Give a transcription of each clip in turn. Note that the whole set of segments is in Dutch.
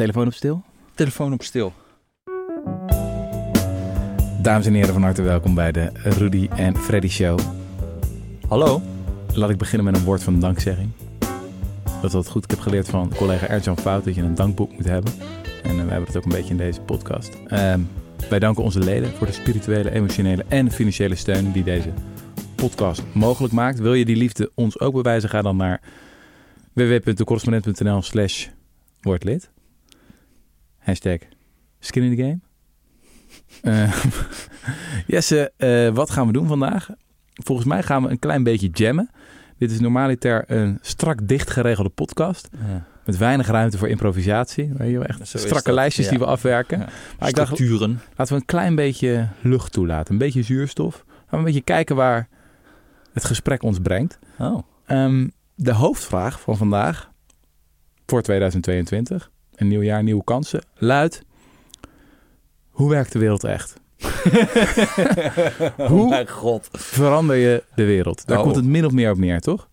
telefoon op stil. Telefoon op stil. Dames en heren, van harte welkom bij de Rudy en Freddy Show. Hallo. Laat ik beginnen met een woord van dankzegging. Dat was goed. Ik heb geleerd van collega Ernst-Jan Fout dat je een dankboek moet hebben. En uh, we hebben het ook een beetje in deze podcast. Uh, wij danken onze leden voor de spirituele, emotionele en financiële steun die deze podcast mogelijk maakt. Wil je die liefde ons ook bewijzen? Ga dan naar www.decorrespondent.nl slash wordlid. Hashtag skin in the game. Uh, Jesse, uh, wat gaan we doen vandaag? Volgens mij gaan we een klein beetje jammen. Dit is normaliter een strak dicht geregelde podcast. Ja. Met weinig ruimte voor improvisatie. Weet je, echt strakke lijstjes ja. die we afwerken. Ja. Maar ik dacht, laten we een klein beetje lucht toelaten. Een beetje zuurstof. Gaan we een beetje kijken waar het gesprek ons brengt. Oh. Um, de hoofdvraag van vandaag voor 2022, een nieuw jaar, nieuwe kansen, luidt: hoe werkt de wereld echt? hoe oh God. verander je de wereld? Daar Oh. komt het min of meer op neer, toch?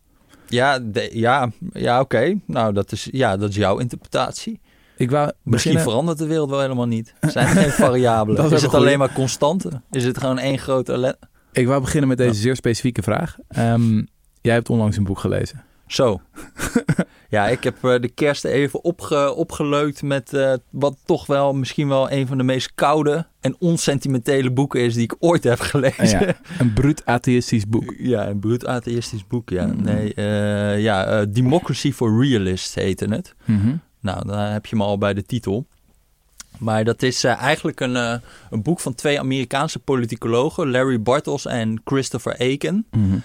Ja, de- ja, ja oké. Nou, dat is, ja, dat is jouw interpretatie. Ik wou Misschien beginnen- verandert de wereld wel helemaal niet. Zijn er geen variabelen? Is is het een alleen maar constante? Is het gewoon één grote... Ik wou beginnen met deze zeer specifieke vraag. Ehm, jij hebt onlangs een boek gelezen. Zo. ja, ik heb eh, de kerst even opge, opgeleukt met eh, wat toch wel misschien wel een van de meest koude en onsentimentele boeken is die ik ooit heb gelezen. Ja, een bruut atheïstisch boek. Ja, een bruut atheïstisch boek, ja. Mm. Nee, eh, ja, Democracy for Realists heette het. Mhm. Nou, dan heb je me al bij de titel. Maar dat is eigenlijk een, een boek van twee Amerikaanse politicologen, Larry Bartels en Christopher Aiken. Mhm.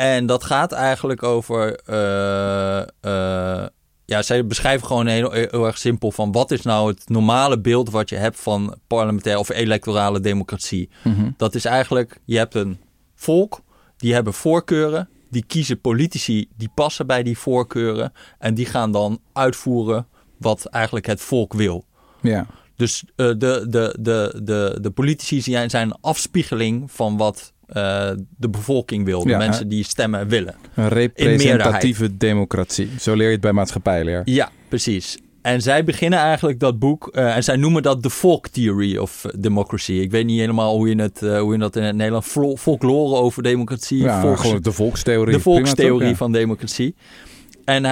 En dat gaat eigenlijk over. eh, eh, ja, zij beschrijven gewoon heel, heel erg simpel van wat is nou het normale beeld wat je hebt van parlementaire of electorale democratie. Mhm. Dat is eigenlijk, je hebt een volk, die hebben voorkeuren, die kiezen politici die passen bij die voorkeuren en die gaan dan uitvoeren wat eigenlijk het volk wil. Ja. Dus eh, de, de, de, de, de politici zijn een afspiegeling van wat eh, de bevolking wil. De Ja, mensen die stemmen willen. Een representatieve democratie. Zo leer je het bij maatschappijleer. Ja, precies. En zij beginnen eigenlijk dat boek, eh, en zij noemen dat de folk theory of democracy. Ik weet niet helemaal hoe je, het, eh, hoe je dat in het Nederlands, Fol- folklore over democratie, Ja, volks- gewoon de volkstheorie. de volkstheorie van democratie. En,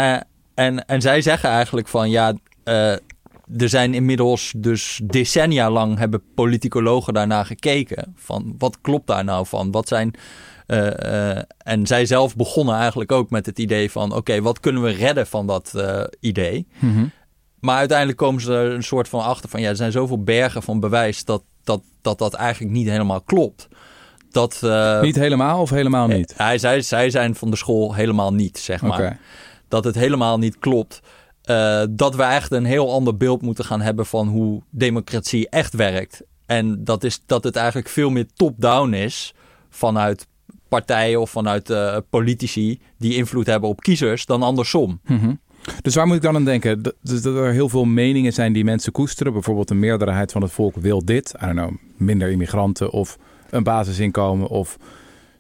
en, en zij zeggen eigenlijk van ja, er zijn inmiddels dus decennia lang hebben politicologen daarna gekeken. Van wat klopt daar nou van? Wat zijn. eh, eh, en zij zelf begonnen eigenlijk ook met het idee van: oké, wat kunnen we redden van dat eh, idee? Mhm. Maar uiteindelijk komen ze er een soort van achter van ja, er zijn zoveel bergen van bewijs dat dat, dat, dat eigenlijk niet helemaal klopt. Dat, Niet helemaal of helemaal niet? hij zei, zij zijn van de school helemaal niet, zeg maar. Dat het helemaal niet klopt. Eh, dat we eigenlijk een heel ander beeld moeten gaan hebben van hoe democratie echt werkt. En dat is dat het eigenlijk veel meer top-down is vanuit partijen of vanuit eh, politici die invloed hebben op kiezers dan andersom. Mhm. Dus waar moet ik dan aan denken? Dat, dus dat er heel veel meningen zijn die mensen koesteren. Bijvoorbeeld een meerderheid van het volk wil dit. I don't know, minder immigranten of een basisinkomen of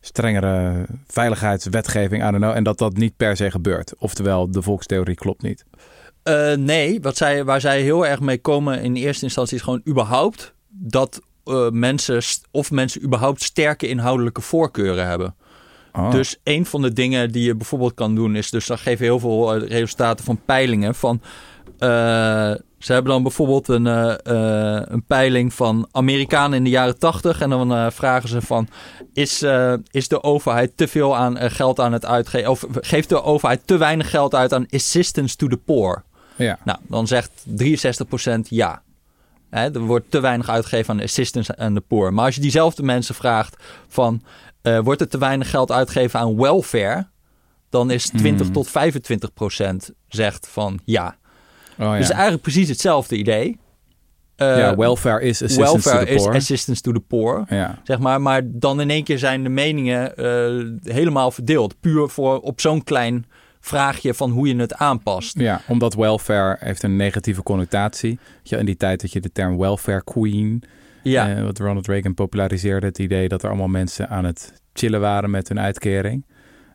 strengere veiligheidswetgeving. I don't know. En dat dat niet per se gebeurt. Oftewel, de volkstheorie klopt niet. Eh, nee, wat zij, waar zij heel erg mee komen in eerste instantie is gewoon überhaupt dat eh, mensen of mensen überhaupt sterke inhoudelijke voorkeuren hebben. Oh. Dus een van de dingen die je bijvoorbeeld kan doen is, dus dan geven heel veel eh, resultaten van peilingen van. ze hebben dan bijvoorbeeld een, een peiling van Amerikanen in de jaren 80 en dan vragen ze van is, is de overheid te veel aan geld aan het uitgeven of geeft de overheid te weinig geld uit aan assistance to the poor? Ja. Nou, dan zegt 63% ja. Hè, er wordt te weinig uitgegeven aan assistance aan de poor. Maar als je diezelfde mensen vraagt van... eh, wordt er te weinig geld uitgegeven aan welfare... dan is 20 Hmm. tot 25% zegt van ja. Oh, ja. Dus eigenlijk precies hetzelfde idee. Eh, ja, welfare is assistance welfare to the is poor. assistance to the poor. ja. Zeg maar, maar dan in één keer zijn de meningen eh, helemaal verdeeld. Puur voor op zo'n klein vraagje van hoe je het aanpast. ja, omdat welfare heeft een negatieve connotatie. Je, in die tijd dat je de term welfare queen... Ja, Eh, wat Ronald Reagan populariseerde, het idee dat er allemaal mensen aan het chillen waren met hun uitkering.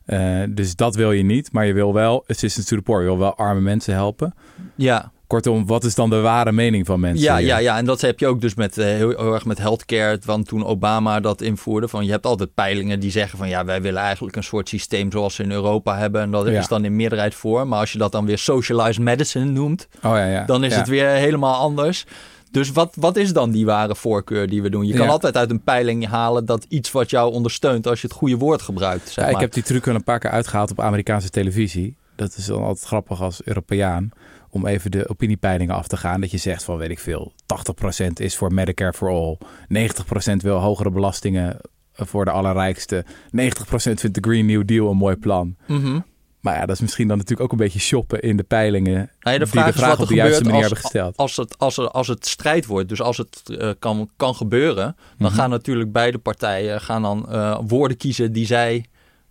Eh, dus dat wil je niet, maar je wil wel assistance to the poor. Je wil wel arme mensen helpen. ja. Kortom, wat is dan de ware mening van mensen? Ja, hier? ja, ja, en dat heb je ook dus met, eh, heel, heel erg met healthcare. Want toen Obama dat invoerde, van je hebt altijd peilingen die zeggen van ja, wij willen eigenlijk een soort systeem zoals ze in Europa hebben. En dat Ja. is dan in meerderheid voor. Maar als je dat dan weer socialized medicine noemt, Oh ja, ja. dan is het weer helemaal anders. Dus wat, wat is dan die ware voorkeur die we doen? Je kan Ja. altijd uit een peiling halen dat iets wat jou ondersteunt als je het goede woord gebruikt. Zeg Ja, ik heb die truc wel een paar keer uitgehaald op Amerikaanse televisie. Dat is dan altijd grappig als Europeaan. Om even de opiniepeilingen af te gaan. Dat je zegt van, weet ik veel, 80% is voor Medicare for All. 90% wil hogere belastingen voor de allerrijkste. 90% vindt de Green New Deal een mooi plan. Mhm. Maar ja, dat is misschien dan natuurlijk ook een beetje shoppen in de peilingen. Nou ja, de die vraag de is vraag wat op de juiste manier als, hebben gesteld. als, het, als, er, als het strijd wordt. Dus als het eh, kan, kan gebeuren, dan Mhm. gaan natuurlijk beide partijen gaan dan, eh, woorden kiezen die zij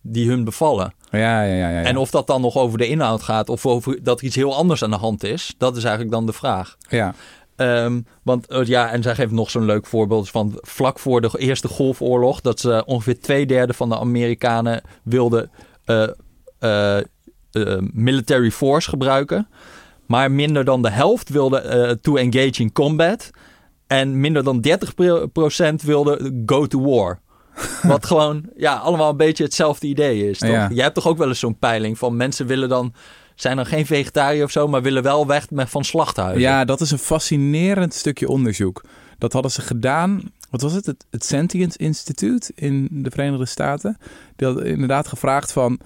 die hun bevallen. Ja, ja, ja. ja. En of dat dan nog over de inhoud gaat of over dat er iets heel anders aan de hand is, dat is eigenlijk dan de vraag. ja. Ehm, want eh, ja, en zij geeft nog zo'n leuk voorbeeld van vlak voor de Eerste Golfoorlog, dat ze ongeveer twee derde van de Amerikanen wilden eh, eh, military force gebruiken, maar minder dan de helft wilde to engage in combat en minder dan 30% wilde go to war. Wat gewoon, ja, allemaal een beetje hetzelfde idee is, toch? Ja. Jij hebt toch ook wel eens zo'n peiling van mensen willen dan, zijn dan geen vegetariër of zo, maar willen wel weg met, van slachthuizen. Ja, dat is een fascinerend stukje onderzoek. Dat hadden ze gedaan. Wat was het? Het, het Sentience Institute in de Verenigde Staten. Die had inderdaad gevraagd van...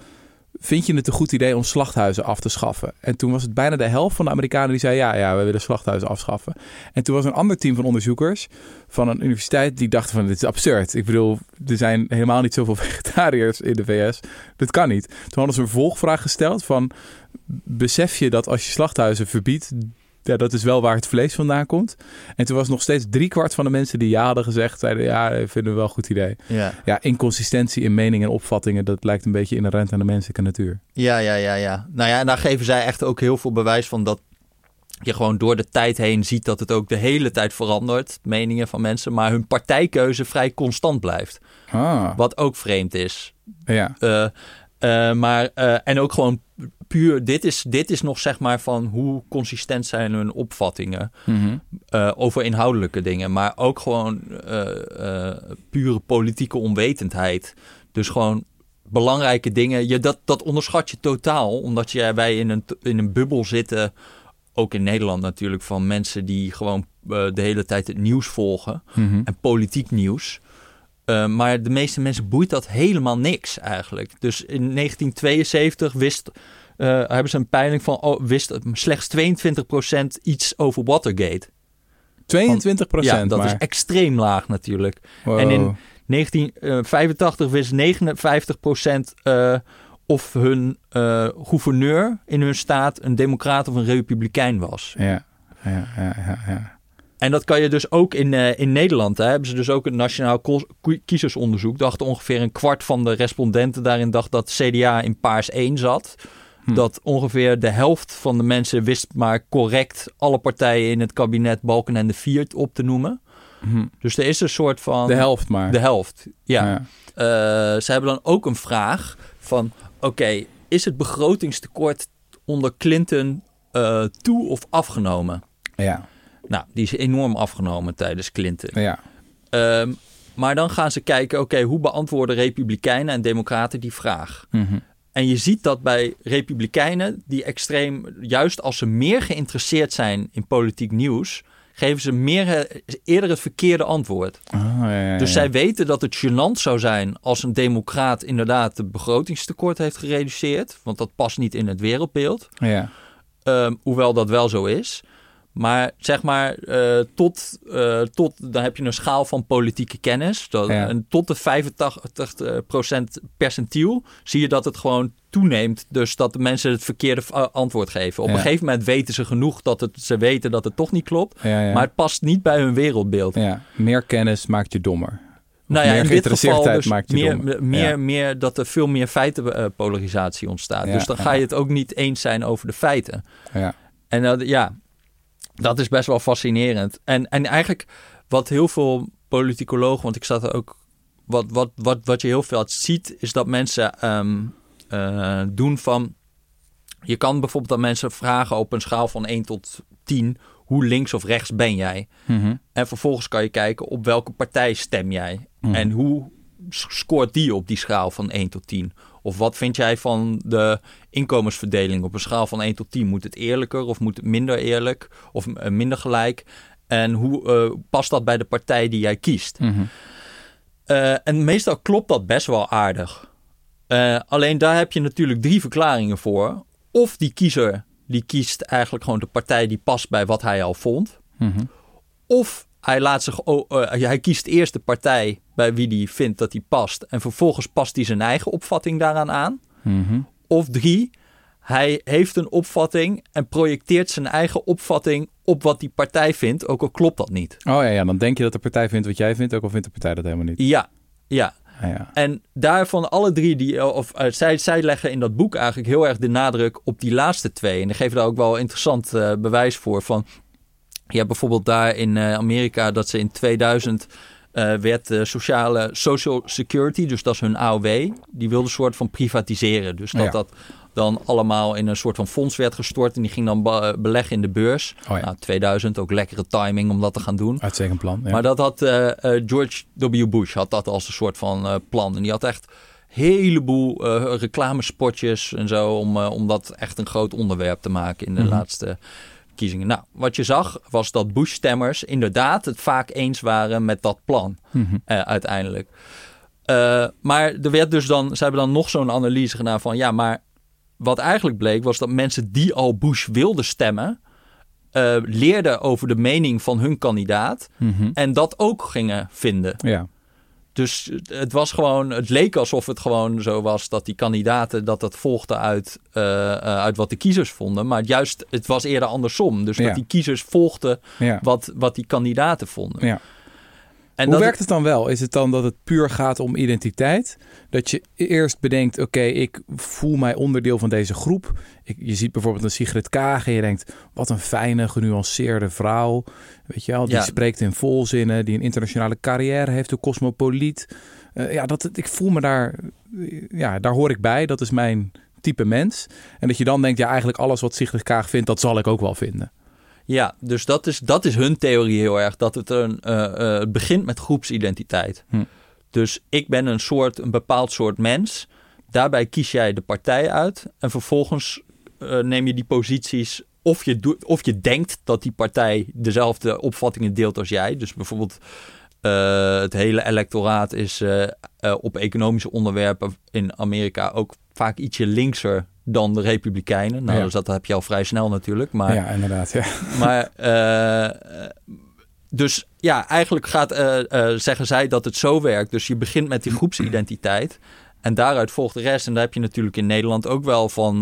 Vind je het een goed idee om slachthuizen af te schaffen? En toen was het bijna de helft van de Amerikanen die zei... ja, ja, we willen slachthuizen afschaffen. En toen was een ander team van onderzoekers van een universiteit... die dachten van, dit is absurd. Ik bedoel, er zijn helemaal niet zoveel vegetariërs in de VS. Dat kan niet. Toen hadden ze een volgvraag gesteld van... besef je dat als je slachthuizen verbiedt... Ja, dat is wel waar het vlees vandaan komt. En toen was nog steeds driekwart van de mensen die ja hadden gezegd... zeiden ja, vinden we wel een goed idee. ja. Ja, inconsistentie in meningen en opvattingen... dat lijkt een beetje inherent aan de menselijke natuur. Ja, ja, ja, ja. Nou ja, en daar geven zij echt ook heel veel bewijs van dat je gewoon door de tijd heen ziet dat het ook de hele tijd verandert, meningen van mensen, maar hun partijkeuze vrij constant blijft. Ah, Wat ook vreemd is. ja. Eh, eh, maar, eh, en ook gewoon puur, dit is, dit is nog zeg maar van hoe consistent zijn hun opvattingen Mhm. eh, over inhoudelijke dingen, maar ook gewoon pure politieke onwetendheid. Dus gewoon belangrijke dingen, je, dat, dat onderschat je totaal, omdat je, wij in een, in een bubbel zitten, ook in Nederland natuurlijk, van mensen die gewoon de hele tijd het nieuws volgen Mhm. en politiek nieuws. Eh, maar de meeste mensen boeit dat helemaal niks eigenlijk. Dus in 1972 wist, eh, hebben ze een peiling van oh, wist slechts 22% iets over Watergate. 22 procent ja, dat maar. is extreem laag natuurlijk. Wow. En in 1985 wist 59% eh of hun gouverneur in hun staat een democraat of een republikein was. Ja, ja, ja, ja. ja. En dat kan je dus ook in, eh, in Nederland. Hè, hebben ze dus ook een nationaal kiezersonderzoek. Dacht ongeveer een kwart van de respondenten daarin dacht dat CDA in paars 1 zat. Hm. Dat ongeveer de helft van de mensen wist maar correct alle partijen in het kabinet Balkenende 4 op te noemen. Mhm. Dus er is een soort van... De helft maar. De helft, ja. ja. Eh, ze hebben dan ook een vraag van... Oké, is het begrotingstekort onder Clinton eh, toe of afgenomen? Ja, Nou, die is enorm afgenomen tijdens Clinton. ja. Ehm, maar dan gaan ze kijken, oké, hoe beantwoorden Republikeinen en Democraten die vraag? Mhm. En je ziet dat bij Republikeinen, die extreem, juist als ze meer geïnteresseerd zijn in politiek nieuws, geven ze meer, eh, eerder het verkeerde antwoord. Oh, ja, ja, Dus zij weten dat het gênant zou zijn als een democraat inderdaad het begrotingstekort heeft gereduceerd. Want dat past niet in het wereldbeeld. Ja. Ehm, hoewel dat wel zo is. Maar zeg maar, eh, tot, eh, tot, dan heb je een schaal van politieke kennis. Dat, Ja. En tot de 85% percentiel zie je dat het gewoon toeneemt. Dus dat de mensen het verkeerde eh, antwoord geven. Op Ja. een gegeven moment weten ze genoeg dat het, ze weten dat het toch niet klopt. Ja. Maar het past niet bij hun wereldbeeld. ja. Meer kennis maakt je dommer. Nou ja, meer in dit geval dus maakt je meer, meer, Ja. meer dat er veel meer feitenpolarisatie ontstaat. Ja, dus dan ja. ga je het ook niet eens zijn over de feiten. Ja. En dat, ja, dat is best wel fascinerend. En, en eigenlijk wat heel veel politicologen, want ik zat er ook, wat, wat, wat, wat je heel veel ziet, is dat mensen ehm, eh, doen van, Je kan bijvoorbeeld aan mensen vragen op een schaal van 1 tot 10... hoe links of rechts ben jij? Mhm. En vervolgens kan je kijken op welke partij stem jij. Mhm. En hoe scoort die op die schaal van 1 tot 10? Of wat vind jij van de inkomensverdeling op een schaal van 1 tot 10? Moet het eerlijker of moet het minder eerlijk of eh, minder gelijk? En hoe eh, past dat bij de partij die jij kiest? Mhm. Eh, en meestal klopt dat best wel aardig. Alleen daar heb je natuurlijk drie verklaringen voor. Of die kiezer die kiest eigenlijk gewoon de partij die past bij wat hij al vond. Mhm. Of hij, laat zich, hij kiest eerst de partij bij wie hij vindt dat hij past. En vervolgens past hij zijn eigen opvatting daaraan aan. Mhm. Of drie, hij heeft een opvatting en projecteert zijn eigen opvatting op wat die partij vindt, ook al klopt dat niet. Oh ja, ja, dan denk je dat de partij vindt wat jij vindt, ook al vindt de partij dat helemaal niet. Ja, ja. Ah, ja. En daarvan alle drie, die, of eh, zij, zij leggen in dat boek eigenlijk heel erg de nadruk op die laatste twee. En die geven daar ook wel interessant eh, bewijs voor. Van, je hebt bijvoorbeeld daar in eh, Amerika dat ze in 2000 eh, werd de sociale social security, dus dat is hun AOW, die wilde een soort van privatiseren. Dus dat Ja. dat dan allemaal in een soort van fonds werd gestort en die ging dan be- beleggen in de beurs. Oh ja. Nou, 2000, ook lekkere timing om dat te gaan doen. Uitstekend plan. Ja. Maar dat had eh, eh, George W. Bush had dat als een soort van eh, plan. En die had echt een heleboel eh, reclamespotjes en zo om, eh, om dat echt een groot onderwerp te maken in de Mhm. laatste verkiezingen. Nou, wat je zag was dat Bush-stemmers inderdaad het vaak eens waren met dat plan Mhm. eh, uiteindelijk. Eh, maar er werd dus dan, ze hebben dan nog zo'n analyse gedaan van ja, maar wat eigenlijk bleek was dat mensen die al Bush wilden stemmen, eh, leerden over de mening van hun kandidaat Mhm. en dat ook gingen vinden. Ja. Dus het was gewoon, het leek alsof het gewoon zo was dat die kandidaten dat dat volgde uit, eh, eh, uit wat de kiezers vonden. Maar juist, het was eerder andersom. Dus Ja. dat die kiezers volgden ja. wat, wat die kandidaten vonden. Ja. En Hoe dat werkt het dan wel? Is het dan dat het puur gaat om identiteit? Dat je eerst bedenkt, oké, ik voel mij onderdeel van deze groep. Ik, je ziet bijvoorbeeld een Sigrid Kaag en je denkt, wat een fijne, genuanceerde vrouw. Weet je wel, die Ja. spreekt in volzinnen, die een internationale carrière heeft, een cosmopoliet. Eh, ja, dat, ik voel me daar, ja, daar hoor ik bij. Dat is mijn type mens. En dat je dan denkt, ja, eigenlijk alles wat Sigrid Kaag vindt, dat zal ik ook wel vinden. Ja, dus dat is, dat is hun theorie heel erg. Dat het, een, eh, eh, begint met groepsidentiteit. Hm. Dus ik ben een soort, een bepaald soort mens. Daarbij kies jij de partij uit. En vervolgens eh, neem je die posities. Of je, doet, of je denkt dat die partij dezelfde opvattingen deelt als jij. Dus bijvoorbeeld het hele electoraat is op economische onderwerpen in Amerika ook vaak ietsje linkser dan de Republikeinen. Nou, Ja. dus dat heb je al vrij snel natuurlijk. Maar ja, inderdaad. Ja. maar eh, dus ja, eigenlijk gaat, eh, eh, zeggen zij dat het zo werkt. Dus je begint met die groepsidentiteit. En daaruit volgt de rest. En daar heb je natuurlijk in Nederland ook wel van...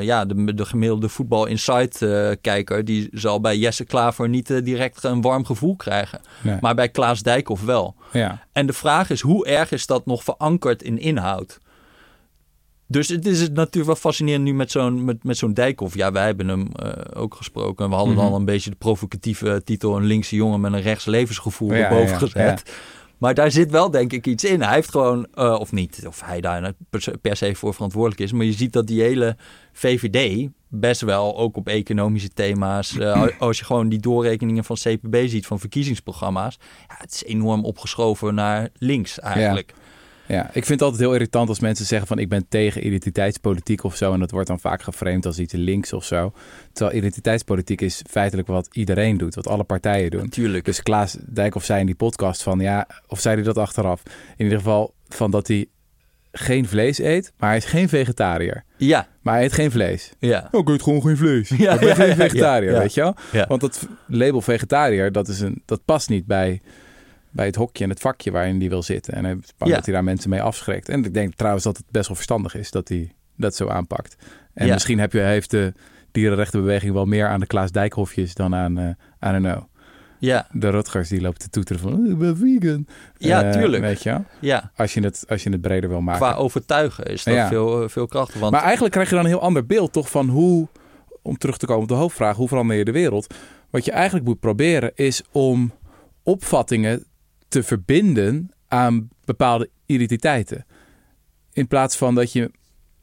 ja, de, de gemiddelde voetbal insight eh, kijker... die zal bij Jesse Klaver niet direct een warm gevoel krijgen. Nee. Maar bij Klaas Dijkhoff wel. ja. En de vraag is, hoe erg is dat nog verankerd in inhoud? Dus het is natuurlijk wel fascinerend nu met zo'n met, met zo'n Dijkhoff. Ja, wij hebben hem eh, ook gesproken. We hadden Mhm. dan een beetje de provocatieve titel... een linkse jongen met een rechts levensgevoel Ja, erboven ja, gezet. Maar daar zit wel denk ik iets in. Hij heeft gewoon, eh, of niet, of hij daar per se- per se voor verantwoordelijk is. Maar je ziet dat die hele VVD best wel, ook op economische thema's... eh, als je gewoon die doorrekeningen van CPB ziet van verkiezingsprogramma's... Ja, het is enorm opgeschoven naar links eigenlijk. Ja, ik vind het altijd heel irritant als mensen zeggen van ik ben tegen identiteitspolitiek of zo. En dat wordt dan vaak geframed als iets links of zo. Terwijl identiteitspolitiek is feitelijk wat iedereen doet, wat alle partijen doen. Natuurlijk. Dus Klaas Dijkhoff zei in die podcast van ja, of zei hij dat achteraf? In ieder geval van dat hij geen vlees eet, maar hij is geen vegetariër. Ja, Maar hij eet geen vlees. ja. Oh, ik eet gewoon geen vlees. Ja, ik ben ja, geen vegetariër, ja, ja. weet je wel? Want dat label vegetariër, dat, is een, dat past niet bij, bij het hokje en het vakje waarin die wil zitten. En hij is bang Ja. dat hij daar mensen mee afschrikt. En ik denk trouwens dat het best wel verstandig is dat hij dat zo aanpakt. En Ja. misschien heb je, heeft de dierenrechtenbeweging wel meer aan de Klaas Dijkhofjes dan aan, eh aan een Ja, De Rutgers die loopt te toeteren van "Oh, ik ben vegan. Ja, Eh, tuurlijk. Weet je ja. Als je het, als je het breder wil maken. Qua overtuigen is dat Ja. veel, veel krachtiger. Want Maar eigenlijk krijg je dan een heel ander beeld toch van hoe, om terug te komen op de hoofdvraag, hoe verander je de wereld? Wat je eigenlijk moet proberen is om opvattingen te verbinden aan bepaalde identiteiten. In plaats van dat je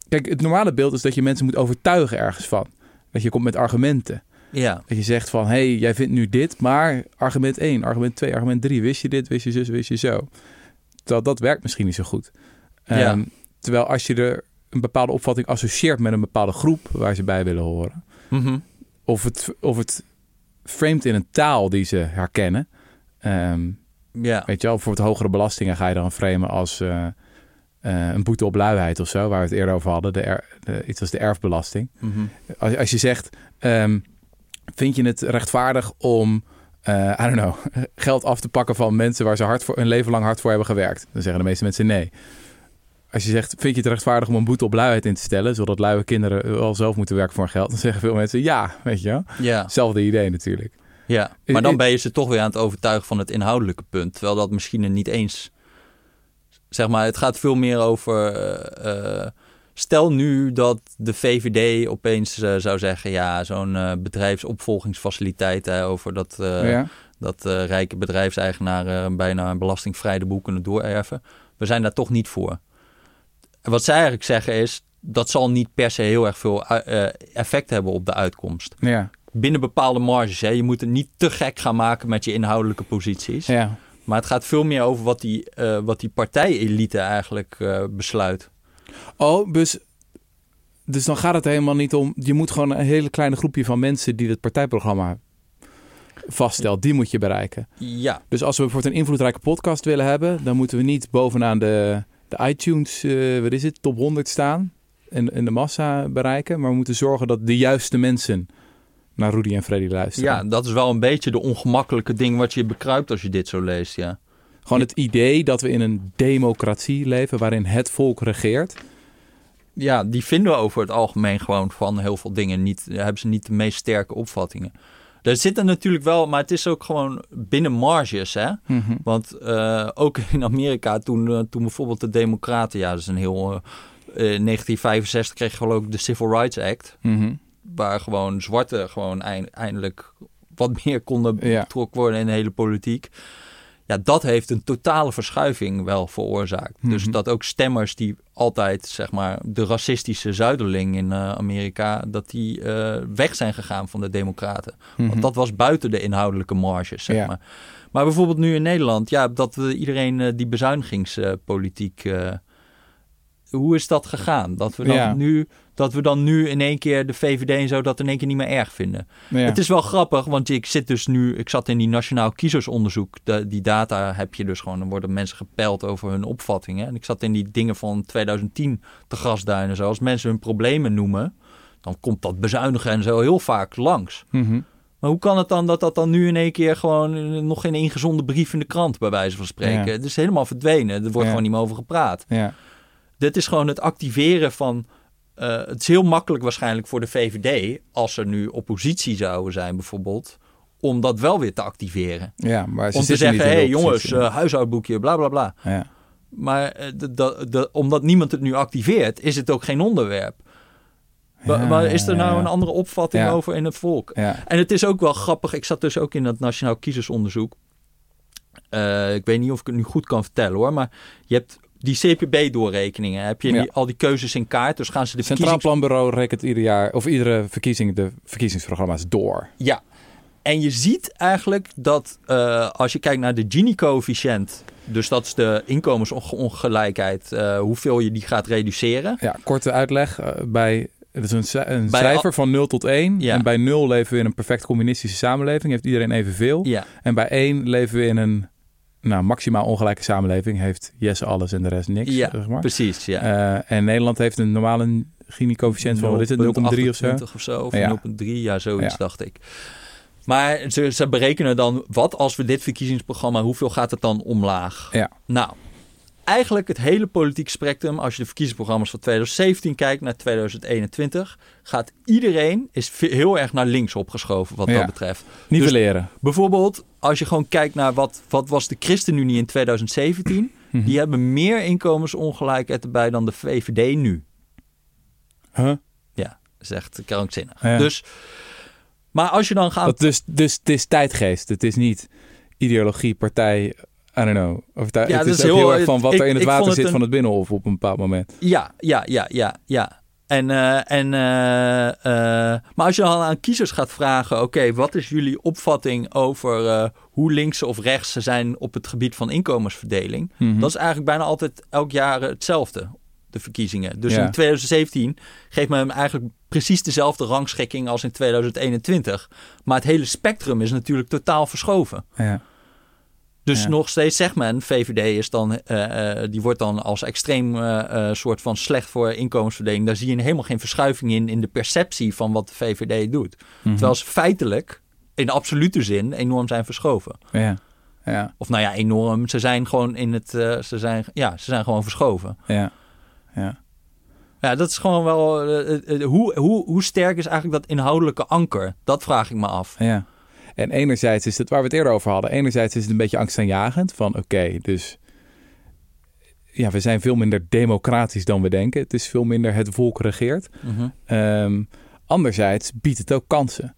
Kijk, het normale beeld is dat je mensen moet overtuigen ergens van. Dat je komt met argumenten. Ja, Dat je zegt van, hé, hey, jij vindt nu dit, maar argument 1, argument 2, argument 3, wist je dit, wist je zus, wist je zo. Terwijl dat werkt misschien niet zo goed. Ja. Ehm, terwijl als je er een bepaalde opvatting associeert met een bepaalde groep waar ze bij willen horen, Mhm. of het, of het framed in een taal die ze herkennen, ehm, ja. weet je wel, voor het hogere belastingen ga je dan framen als eh, eh, een boete op luiheid of zo, waar we het eerder over hadden, de, er, de, iets als de erfbelasting. Mhm. Als, als je zegt, ehm, vind je het rechtvaardig om, eh I don't know, geld af te pakken van mensen waar ze hard voor, hun leven lang hard voor hebben gewerkt? Dan zeggen de meeste mensen nee. Als je zegt, vind je het rechtvaardig om een boete op luiheid in te stellen, zodat luie kinderen wel zelf moeten werken voor hun geld? Dan zeggen veel mensen ja, weet je wel. ja. Hetzelfde idee natuurlijk. Ja, maar dan ben je ze toch weer aan het overtuigen van het inhoudelijke punt. Terwijl dat misschien er niet eens... Zeg maar, het gaat veel meer over... eh, eh, stel nu dat de VVD opeens eh, zou zeggen... Ja, zo'n bedrijfsopvolgingsfaciliteit hè, over dat, ja. dat rijke bedrijfseigenaren bijna belastingvrij de boel kunnen doorerven. We zijn daar toch niet voor. Wat zij eigenlijk zeggen is... Dat zal niet per se heel erg veel effect hebben op de uitkomst Ja, binnen bepaalde marges. Hè. Je moet het niet te gek gaan maken met je inhoudelijke posities. ja. Maar het gaat veel meer over wat die, eh wat die partijelite eigenlijk eh, besluit. Oh, dus, dus dan gaat het helemaal niet om... Je moet gewoon een hele kleine groepje van mensen die het partijprogramma vaststelt, die moet je bereiken. Ja, Dus als we bijvoorbeeld een invloedrijke podcast willen hebben, dan moeten we niet bovenaan de, de iTunes, eh, wat is het, top 100 staan en, en de massa bereiken. Maar we moeten zorgen dat de juiste mensen naar Rudy en Freddy luisteren. ja, dat is wel een beetje de ongemakkelijke ding wat je bekruipt als je dit zo leest. Ja, Gewoon het idee dat we in een democratie leven waarin het volk regeert. ja die vinden we over het algemeen gewoon van heel veel dingen niet. Hebben ze niet de meest sterke opvattingen. Er zitten natuurlijk wel, maar het is ook gewoon binnen marges. Hè? Want eh, ook in Amerika, toen, eh, toen bijvoorbeeld de Democraten, ja, dat is een heel. eh, eh, 1965 kreeg je geloof ik de Civil Rights Act. Mhm. Waar gewoon zwarte gewoon eind- eindelijk wat meer konden betrokken worden in de hele politiek. Ja, dat heeft een totale verschuiving wel veroorzaakt. Dus Mhm. dat ook stemmers die altijd, zeg maar, de racistische zuiderling in eh, Amerika, dat die eh, weg zijn gegaan van de democraten. Mhm. Want dat was buiten de inhoudelijke marges, zeg Ja. maar. Maar bijvoorbeeld nu in Nederland, ja, dat we iedereen eh, die bezuinigingspolitiek. hoe is dat gegaan? Dat we dan Ja. nu dat we dan nu in één keer de VVD en zo dat in één keer niet meer erg vinden. Ja. Het is wel grappig, want ik zit dus nu, ik zat in die nationaal kiezersonderzoek. De, die data heb je dus gewoon, dan worden mensen gepeild over hun opvattingen. En ik zat in die dingen van 2010 te grasduinen. Zo. Als mensen hun problemen noemen, dan komt dat bezuinigen en zo heel vaak langs. Mhm. Maar hoe kan het dan dat dat dan nu in één keer gewoon eh, nog geen ingezonde brief in de krant, bij wijze van spreken? Ja. Het is helemaal verdwenen. Er wordt Ja. gewoon niet meer over gepraat. Ja. Dit is gewoon het activeren van. Eh, het is heel makkelijk waarschijnlijk voor de VVD, als er nu oppositie zouden zijn bijvoorbeeld, om dat wel weer te activeren. ja, maar ze om te zeggen, hé hey, jongens, eh, huishoudboekje, bla bla bla. ja. Maar eh, de, de, de- omdat niemand het nu activeert, is het ook geen onderwerp. Maar, Ja, maar is er nou ja. een andere opvatting over in het volk? En het is ook wel grappig. Ik zat dus ook in dat Nationaal Kiezersonderzoek. Eh, ik weet niet of ik het nu goed kan vertellen hoor. Maar je hebt die CPB-doorrekeningen. Heb je Ja. al die keuzes in kaart. Dus gaan ze de Het Centraal verkiezings... Planbureau rekent ieder jaar, of iedere verkiezing, de verkiezingsprogramma's door. Ja. En je ziet eigenlijk dat eh, als je kijkt naar de Gini-coëfficiënt. Dus dat is de inkomensongelijkheid. eh, hoeveel je die gaat reduceren. Ja, korte uitleg. eh, bij, het is een, een Bij cijfer al- van 0 tot 1. Ja. En bij 0 leven we in een perfect communistische samenleving. Heeft iedereen evenveel. Ja, En bij 1 leven we in een nou, maximaal ongelijke samenleving. Heeft Jesse alles en de rest niks. Ja, zeg maar. precies. Ja. Eh, en Nederland heeft een normale Gini-coëfficiënt van, wat is het, 0,3 of zo? 0,28 of zo. Of Ja. 0,3, ja, zoiets Ja. dacht ik. Maar ze, ze berekenen dan, wat als we dit verkiezingsprogramma, hoeveel gaat het dan omlaag? Ja. Nou, eigenlijk het hele politieke spectrum, als je de verkiezingsprogramma's van 2017 kijkt naar 2021, gaat iedereen, is heel erg naar links opgeschoven wat Ja. dat betreft. Nivelleren. Bijvoorbeeld, als je gewoon kijkt naar wat, wat was de ChristenUnie in 2017, Mhm. die hebben meer inkomensongelijkheid erbij dan de VVD nu. Huh? Ja, dat is echt krankzinnig. Ja. Dus, maar als je dan gaat... Dat dus, dus het is tijdgeest. Het is niet ideologie, partij, I don't know. Of het, Ja, het dat is heel- heel erg van wat ik- er in het water het zit een- van het Binnenhof op een bepaald moment. Ja, ja, ja, ja, ja. En, eh, en, eh, eh, maar als je dan aan kiezers gaat vragen: oké, wat is jullie opvatting over hoe links of rechts ze zijn op het gebied van inkomensverdeling? Mhm. Dat is eigenlijk bijna altijd elk jaar hetzelfde, de verkiezingen. Dus Ja. in 2017 geeft men hem eigenlijk precies dezelfde rangschikking als in 2021. Maar het hele spectrum is natuurlijk totaal verschoven. Ja. Dus Ja. nog steeds zegt men, VVD is dan, eh, eh, die wordt dan als extreem eh, soort van slecht voor inkomensverdeling. Daar zie je helemaal geen verschuiving in, in de perceptie van wat de VVD doet. Mhm. Terwijl ze feitelijk, in absolute zin, enorm zijn verschoven. Ja. Ja. Of nou ja, enorm. Ze zijn gewoon in het, ze zijn, ja, ze zijn gewoon verschoven. Ja. Ja. Ja, dat is gewoon wel, hoe, hoe, hoe sterk is eigenlijk dat inhoudelijke anker? Dat vraag ik me af. Ja. En enerzijds is het waar we het eerder over hadden. Enerzijds is het een beetje angstaanjagend. Van oké, dus ja, we zijn veel minder democratisch dan we denken. Het is veel minder het volk regeert. Ehm, anderzijds biedt het ook kansen.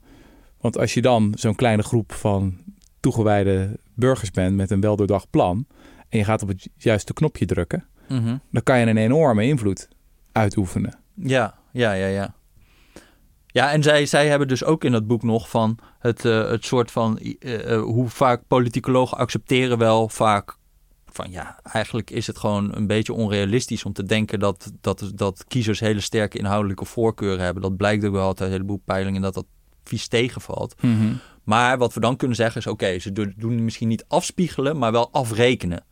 Want als je dan zo'n kleine groep van toegewijde burgers bent met een weldoordacht plan. en je gaat op het juiste knopje drukken. Mhm. dan kan je een enorme invloed uitoefenen. Ja, ja, ja, ja. Ja, en zij, zij hebben dus ook in dat boek nog van het, eh, het soort van eh, eh, hoe vaak politicologen accepteren wel vaak van ja, eigenlijk is het gewoon een beetje onrealistisch om te denken dat, dat, dat kiezers hele sterke inhoudelijke voorkeuren hebben. Dat blijkt ook wel uit een heleboel peilingen dat dat vies tegenvalt. Maar wat we dan kunnen zeggen is: oké, ze do- doen misschien niet afspiegelen, maar wel afrekenen.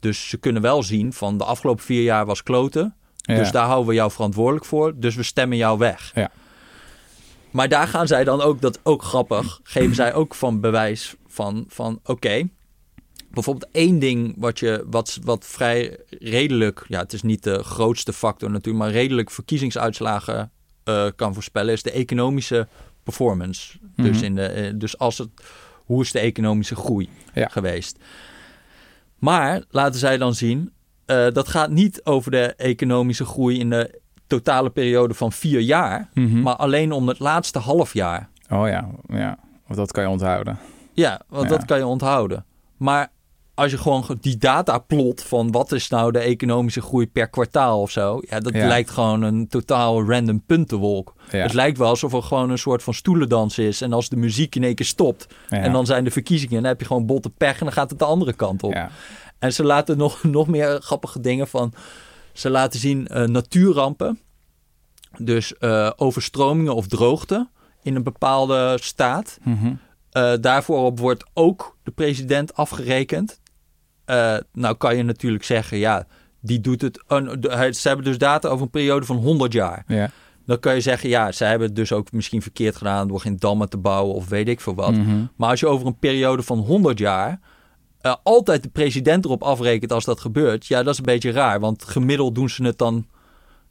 Dus ze kunnen wel zien van de afgelopen vier jaar was kloten. Ja. Dus daar houden we jou verantwoordelijk voor. Dus we stemmen jou weg. Ja. Maar daar gaan zij dan ook, dat ook grappig, geven zij ook van bewijs van, van oké. bijvoorbeeld één ding wat, je, wat, wat vrij redelijk, ja, het is niet de grootste factor natuurlijk, maar redelijk verkiezingsuitslagen eh, kan voorspellen, is de economische performance. Dus, Mhm. in de, eh, dus als het, hoe is de economische groei Ja. geweest? Maar laten zij dan zien, eh, dat gaat niet over de economische groei in de totale periode van vier jaar, Mhm. maar alleen om het laatste half jaar. Oh ja, ja. Want dat kan je onthouden. Ja, want Ja. dat kan je onthouden. Maar als je gewoon die data plot van wat is nou de economische groei per kwartaal of zo, ja, dat Ja. lijkt gewoon een totaal random puntenwolk. Ja. Het lijkt wel alsof er gewoon een soort van stoelendans is en als de muziek in één keer stopt en dan zijn de verkiezingen en dan heb je gewoon botte pech en dan gaat het de andere kant op. En ze laten nog, nog meer grappige dingen van. Ze laten zien eh, natuurrampen. Dus eh, overstromingen of droogte in een bepaalde staat. Mhm. Eh, daarvoor op wordt ook de president afgerekend. Nou kan je natuurlijk zeggen, ja, die doet het. ze hebben dus data over een periode van 100 jaar. Ja. Dan kan je zeggen, ja, ze hebben het dus ook misschien verkeerd gedaan door geen dammen te bouwen of weet ik veel wat. Mhm. Maar als je over een periode van 100 jaar eh, altijd de president erop afrekent als dat gebeurt, ja, dat is een beetje raar. Want gemiddeld doen ze het dan,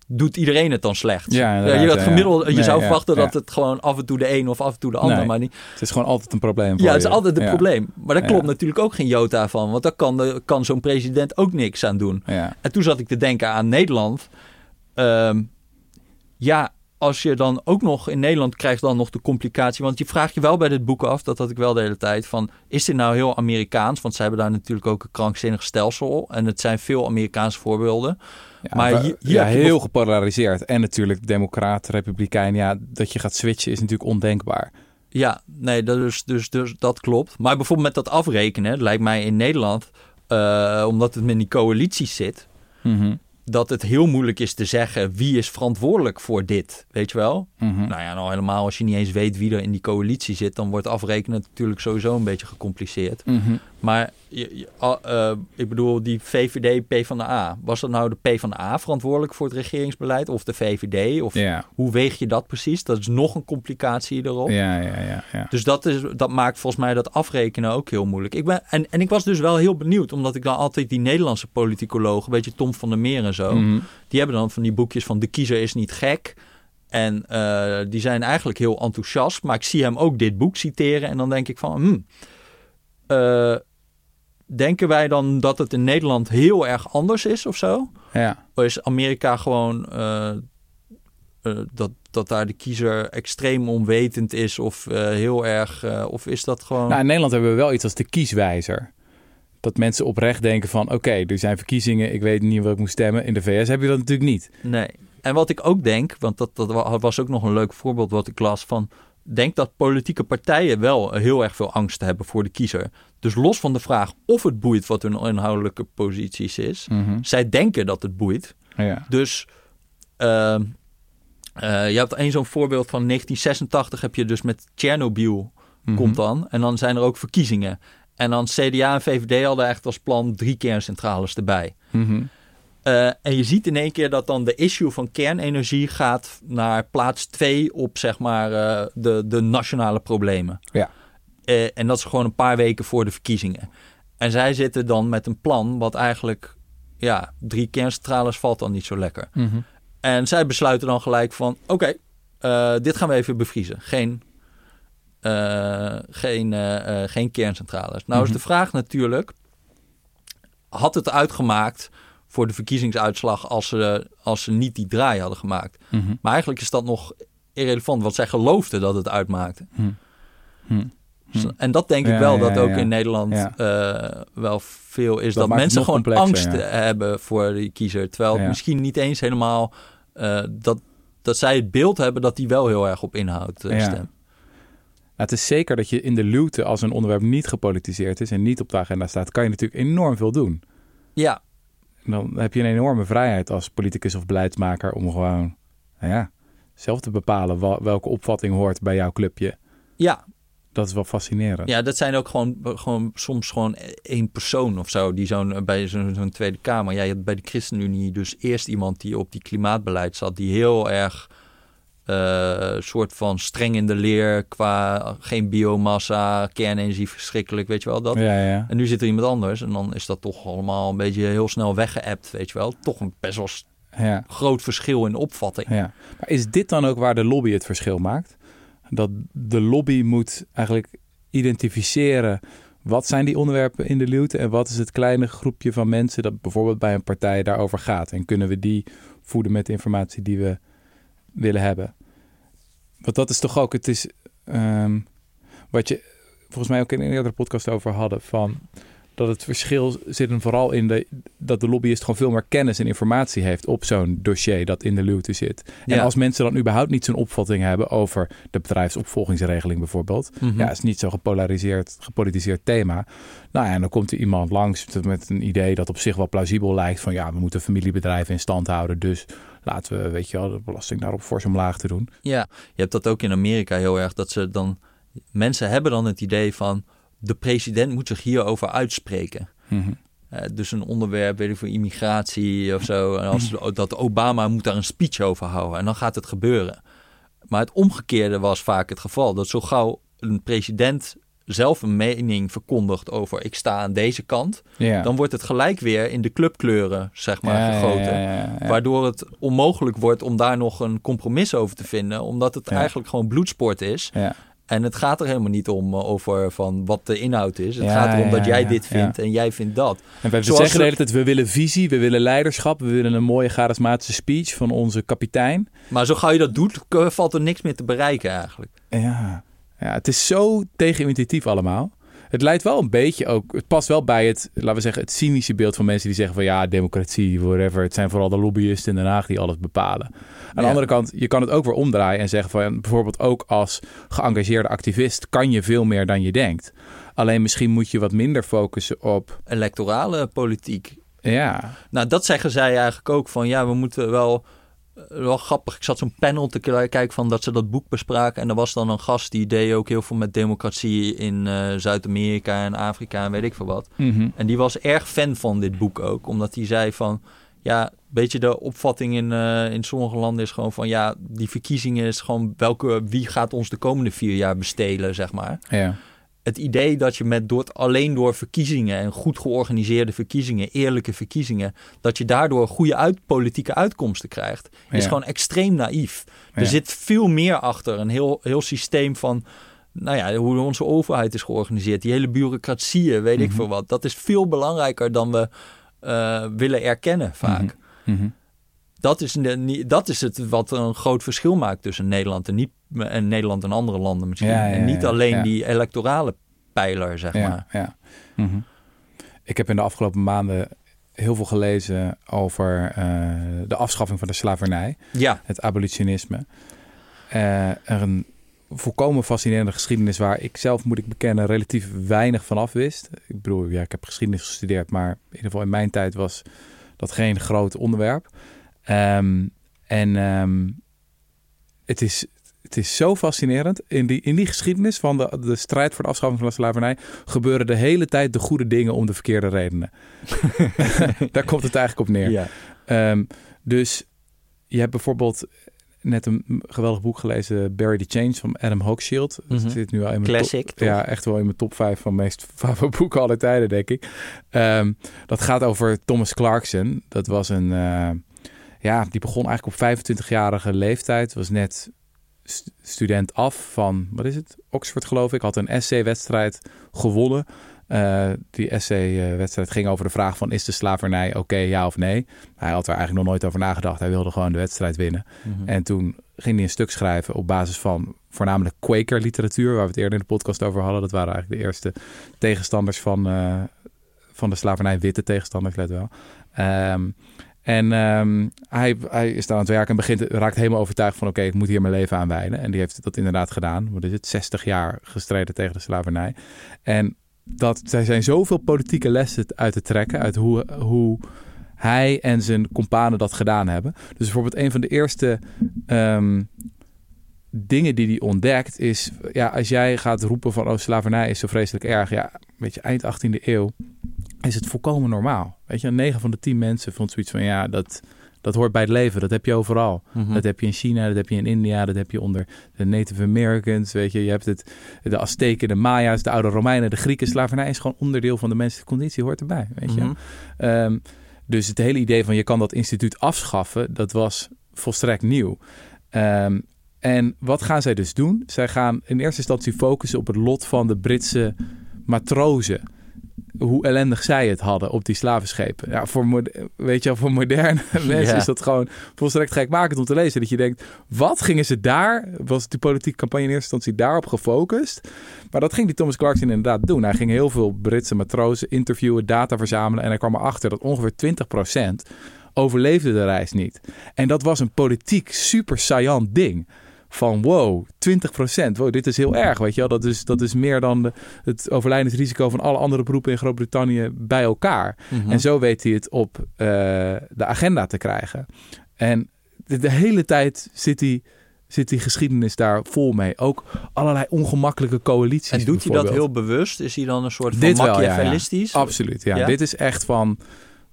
doet iedereen het dan slecht. Ja, je, gaat gemiddeld, je Nee, zou ja, verwachten dat het gewoon af en toe de een of af en toe de ander, Nee. maar niet. Het is gewoon altijd een probleem voor Ja, het is je. altijd een probleem. Maar daar klopt natuurlijk ook geen jota van, want daar kan, de, kan zo'n president ook niks aan doen. Ja. En toen zat ik te denken aan Nederland. Ehm, ja, als je dan ook nog in Nederland krijgt dan nog de complicatie. Want je vraagt je wel bij dit boek af, dat had ik wel de hele tijd. Van, is dit nou heel Amerikaans? Want ze hebben daar natuurlijk ook een krankzinnig stelsel. En het zijn veel Amerikaanse voorbeelden. Ja, Maar hier- ja, heel bev- gepolariseerd. En natuurlijk democraat, republikein. Ja, dat je gaat switchen is natuurlijk ondenkbaar. Ja, nee, dat is, dus, dus dat klopt. Maar bijvoorbeeld met dat afrekenen, lijkt mij in Nederland, eh, omdat het met die coalities zit, Mhm. Dat het heel moeilijk is te zeggen wie is verantwoordelijk voor dit. Weet je wel? Mhm. Nou ja, nou helemaal als je niet eens weet wie er in die coalitie zit, dan wordt afrekenen natuurlijk sowieso een beetje gecompliceerd. Mhm. Maar je, je- eh, ik bedoel, die VVD, PvdA, was dat nou de PvdA verantwoordelijk voor het regeringsbeleid of de VVD? Of Ja. hoe weeg je dat precies? Dat is nog een complicatie erop. Ja, ja, ja, ja. Dus dat, is, dat maakt volgens mij dat afrekenen ook heel moeilijk. Ik ben, en, en ik was dus wel heel benieuwd, omdat ik dan altijd die Nederlandse politicologen, een beetje Tom van der Meer en zo, Mhm. die hebben dan van die boekjes van De Kiezer is niet gek. En eh, die zijn eigenlijk heel enthousiast. Maar ik zie hem ook dit boek citeren. En dan denk ik van... Hmm, eh, denken wij dan dat het in Nederland heel erg anders is of zo? Ja. Of is Amerika gewoon... eh, eh, dat, dat daar de kiezer extreem onwetend is of eh, heel erg... of is dat gewoon... Nou, in Nederland hebben we wel iets als de kieswijzer. Dat mensen oprecht denken van... oké, er zijn verkiezingen, ik weet niet wat ik moet stemmen. In de VS heb je dat natuurlijk niet. nee. En wat ik ook denk, want dat, dat wa- was ook nog een leuk voorbeeld wat ik las van. Denk dat politieke partijen wel heel erg veel angst hebben voor de kiezer. Dus los van de vraag of het boeit wat hun inhoudelijke posities is. Mhm. Zij denken dat het boeit. Ja. Dus ehm, eh, je hebt één zo'n voorbeeld van 1986 heb je dus met Tsjernobyl Mhm. komt dan. En dan zijn er ook verkiezingen. En dan CDA en VVD hadden echt als plan drie kerncentrales erbij. Mhm. Eh, en je ziet in één keer dat dan de issue van kernenergie gaat naar plaats twee op zeg maar eh, de, de nationale problemen. Ja. Eh, en dat is gewoon een paar weken voor de verkiezingen. En zij zitten dan met een plan wat eigenlijk, ja, drie kerncentrales valt dan niet zo lekker. Mhm. En zij besluiten dan gelijk van, oké, dit gaan we even bevriezen. Geen, geen, geen kerncentrales. Nou is Mhm. de vraag natuurlijk, had het uitgemaakt voor de verkiezingsuitslag als ze, als ze niet die draai hadden gemaakt? Mhm. Maar eigenlijk is dat nog irrelevant, want zij geloofden dat het uitmaakte. Mhm. Mhm. Dus- En dat denk ik Ja, wel ja, dat ook ja. in Nederland eh, wel veel is. Dat mensen gewoon angst hebben voor die kiezer. Terwijl het misschien niet eens helemaal eh, dat, dat zij het beeld hebben dat die wel heel erg op inhoud eh, stemt. Nou, het is zeker dat je in de luwte, als een onderwerp niet gepolitiseerd is en niet op de agenda staat, kan je natuurlijk enorm veel doen. Ja, dan heb je een enorme vrijheid als politicus of beleidsmaker om gewoon, nou ja, zelf te bepalen welke opvatting hoort bij jouw clubje. ja, Dat is wel fascinerend. ja, dat zijn ook gewoon, gewoon soms gewoon één persoon of zo die zo'n bij zo'n Tweede Kamer. Ja, je hebt bij de ChristenUnie dus eerst iemand die op die klimaatbeleid zat, die heel erg eh, soort van streng in de leer qua geen biomassa, kernenergie verschrikkelijk, weet je wel dat. ja, ja. En nu zit er iemand anders en dan is dat toch allemaal een beetje heel snel weggeëpt, weet je wel. Toch een best wel ja. groot verschil in opvatting. Ja. Maar is dit dan ook waar de lobby het verschil maakt? Dat de lobby moet eigenlijk identificeren wat zijn die onderwerpen in de luwte en wat is het kleine groepje van mensen dat bijvoorbeeld bij een partij daarover gaat. En kunnen we die voeden met de informatie die we willen hebben? Want dat is toch ook, het is ehm, wat je volgens mij ook in een eerdere podcast over hadden van dat het verschil zit hem vooral in de, dat de lobbyist gewoon veel meer kennis en informatie heeft op zo'n dossier dat in de luwte zit. En Ja. als mensen dan überhaupt niet zo'n opvatting hebben over de bedrijfsopvolgingsregeling bijvoorbeeld, Mhm. ja, is niet zo'n gepolariseerd, gepolitiseerd thema. Nou ja, en dan komt er iemand langs met een idee dat op zich wel plausibel lijkt van ja, we moeten familiebedrijven in stand houden, dus laten we, weet je wel, de belasting daarop fors omlaag te doen. Ja, je hebt dat ook in Amerika heel erg. Dat ze dan. Mensen hebben dan het idee van. De president moet zich hierover uitspreken. Mhm. Eh, dus een onderwerp, weet ik voor immigratie of zo. En als, dat Obama moet daar een speech over houden. En dan gaat het gebeuren. Maar het omgekeerde was vaak het geval. Dat zo gauw een president zelf een mening verkondigt over ik sta aan deze kant. Ja. Dan wordt het gelijk weer in de clubkleuren, zeg maar, Ja, gegoten. ja. Waardoor het onmogelijk wordt om daar nog een compromis over te vinden. Omdat het eigenlijk gewoon bloedsport is. Ja. En het gaat er helemaal niet om eh, over van wat de inhoud is. Het Ja, gaat erom ja, dat jij ja, dit vindt en jij vindt dat. En wij Zoals zeggen de we- hele tijd, we willen visie, we willen leiderschap, we willen een mooie charismatische speech van onze kapitein. Maar zo gauw je dat doet, valt er niks meer te bereiken eigenlijk. Ja, ja het is zo tegenintuïtief allemaal. Het leidt wel een beetje ook, het past wel bij het, laten we zeggen, het cynische beeld van mensen die zeggen van ja, democratie, whatever. Het zijn vooral de lobbyisten in Den Haag die alles bepalen. Aan de andere kant, je kan het ook weer omdraaien en zeggen van bijvoorbeeld ook als geëngageerde activist kan je veel meer dan je denkt. Alleen misschien moet je wat minder focussen op, Electorale politiek. ja, Nou, dat zeggen zij eigenlijk ook van ja, we moeten wel. Eh, Wel grappig. Ik zat zo'n panel te kijken van dat ze dat boek bespraken. En er was dan een gast die deed ook heel veel met democratie in eh, Zuid-Amerika en Afrika en weet ik veel wat. mhm, En die was erg fan van dit boek ook. Omdat hij zei van... Ja, weet je, de opvatting in, eh, in sommige landen is gewoon van... Ja, die verkiezingen is gewoon welke... Wie gaat ons de komende vier jaar bestelen, zeg maar. ja, Het idee dat je met door, alleen door verkiezingen... en goed georganiseerde verkiezingen, eerlijke verkiezingen... dat je daardoor goede uit, politieke uitkomsten krijgt... is gewoon extreem naïef. Er zit veel meer achter. Een heel, heel systeem van... Nou ja, hoe onze overheid is georganiseerd. Die hele bureaucratieën, weet ik Mhm. veel wat. Dat is veel belangrijker dan we eh, willen erkennen vaak. mhm. Dat, is de, dat is het wat een groot verschil maakt tussen Nederland en, niet, en Nederland en andere landen misschien. Ja, ja, en niet alleen die electorale pijler, zeg ja, maar. ja. Mhm. Ik heb in de afgelopen maanden heel veel gelezen over eh, de afschaffing van de slavernij, Ja, het abolitionisme. Er een volkomen fascinerende geschiedenis waar ik zelf, moet ik bekennen, relatief weinig van af wist. Ik bedoel, ja, ik heb geschiedenis gestudeerd, maar in ieder geval in mijn tijd was dat geen groot onderwerp. Ehm, en ehm, het, is, het is zo fascinerend. In die, in die geschiedenis van de, de strijd voor de afschaffing van de slavernij gebeuren de hele tijd de goede dingen om de verkeerde redenen. Daar komt het eigenlijk op neer. ja. Ehm, dus je hebt bijvoorbeeld net een geweldig boek gelezen, Barry the Change van Adam Hochschild. Dat Mhm. zit nu al in mijn Classic, top, ja, echt wel in mijn top 5 van meest favoriete boeken aller tijden, denk ik. Dat gaat over Thomas Clarkson. Dat was een, eh, ja, die begon eigenlijk op 25-jarige leeftijd. Was net st- student af van, wat is het? Oxford geloof ik. Had een essay-wedstrijd gewonnen. Eh, die essay-wedstrijd ging over de vraag van... is de slavernij oké, ja of nee? Hij had er eigenlijk nog nooit over nagedacht. Hij wilde gewoon de wedstrijd winnen. Mhm. En toen ging hij een stuk schrijven op basis van voornamelijk Quaker literatuur, waar we het eerder in de podcast over hadden. Dat waren eigenlijk de eerste tegenstanders van, eh, van de slavernij, witte tegenstanders, let wel. Ehm, en ehm, hij, hij is daar aan het werk en begint, raakt helemaal overtuigd van oké, ik moet hier mijn leven aan wijden. En die heeft dat inderdaad gedaan. Wat is het? 60 jaar gestreden tegen de slavernij. En dat, er zijn zoveel politieke lessen uit te trekken uit hoe, hoe hij en zijn companen dat gedaan hebben. Dus bijvoorbeeld een van de eerste ehm, dingen die hij ontdekt is... Ja, als jij gaat roepen van oh, slavernij is zo vreselijk erg. Ja, weet je, eind 18e eeuw is het volkomen normaal. Weet je, 9 van de 10 mensen vond zoiets van... Ja, dat, dat hoort bij het leven. Dat heb je overal. Mhm. Dat heb je in China, dat heb je in India, dat heb je onder de Native Americans. Weet je, je hebt het, de Azteken, de Maya's, de oude Romeinen, de Grieken. Slavernij is gewoon onderdeel van de menselijke conditie, hoort erbij. Weet je. Mhm. Ehm, dus het hele idee van je kan dat instituut afschaffen, dat was volstrekt nieuw. Ehm, en wat gaan zij dus doen? Zij gaan in eerste instantie focussen op het lot van de Britse matrozen. Hoe ellendig zij het hadden op die slavenschepen. Ja, voor, weet je, voor moderne mensen is dat gewoon volstrekt gekmakend om te lezen. Dat je denkt, wat gingen ze daar? Was die politieke campagne in eerste instantie daarop gefocust? Maar dat ging die Thomas Clarkson inderdaad doen. Hij ging heel veel Britse matrozen interviewen, data verzamelen. En hij kwam erachter dat ongeveer 20% overleefde de reis niet. En dat was een politiek super saillant ding. Van wow, 20%. Wow, dit is heel erg, weet je wel. Dat is, dat is meer dan de, het overlijdensrisico van alle andere beroepen in Groot-Brittannië bij elkaar. Mhm. En zo weet hij het op eh, de agenda te krijgen. En de, de hele tijd zit die, zit die geschiedenis daar vol mee. Ook allerlei ongemakkelijke coalities. En doet hij dat heel bewust? Is hij dan een soort van Dit wel, ja, ja. machiavellistisch? Absoluut, ja. Ja? Dit is echt van,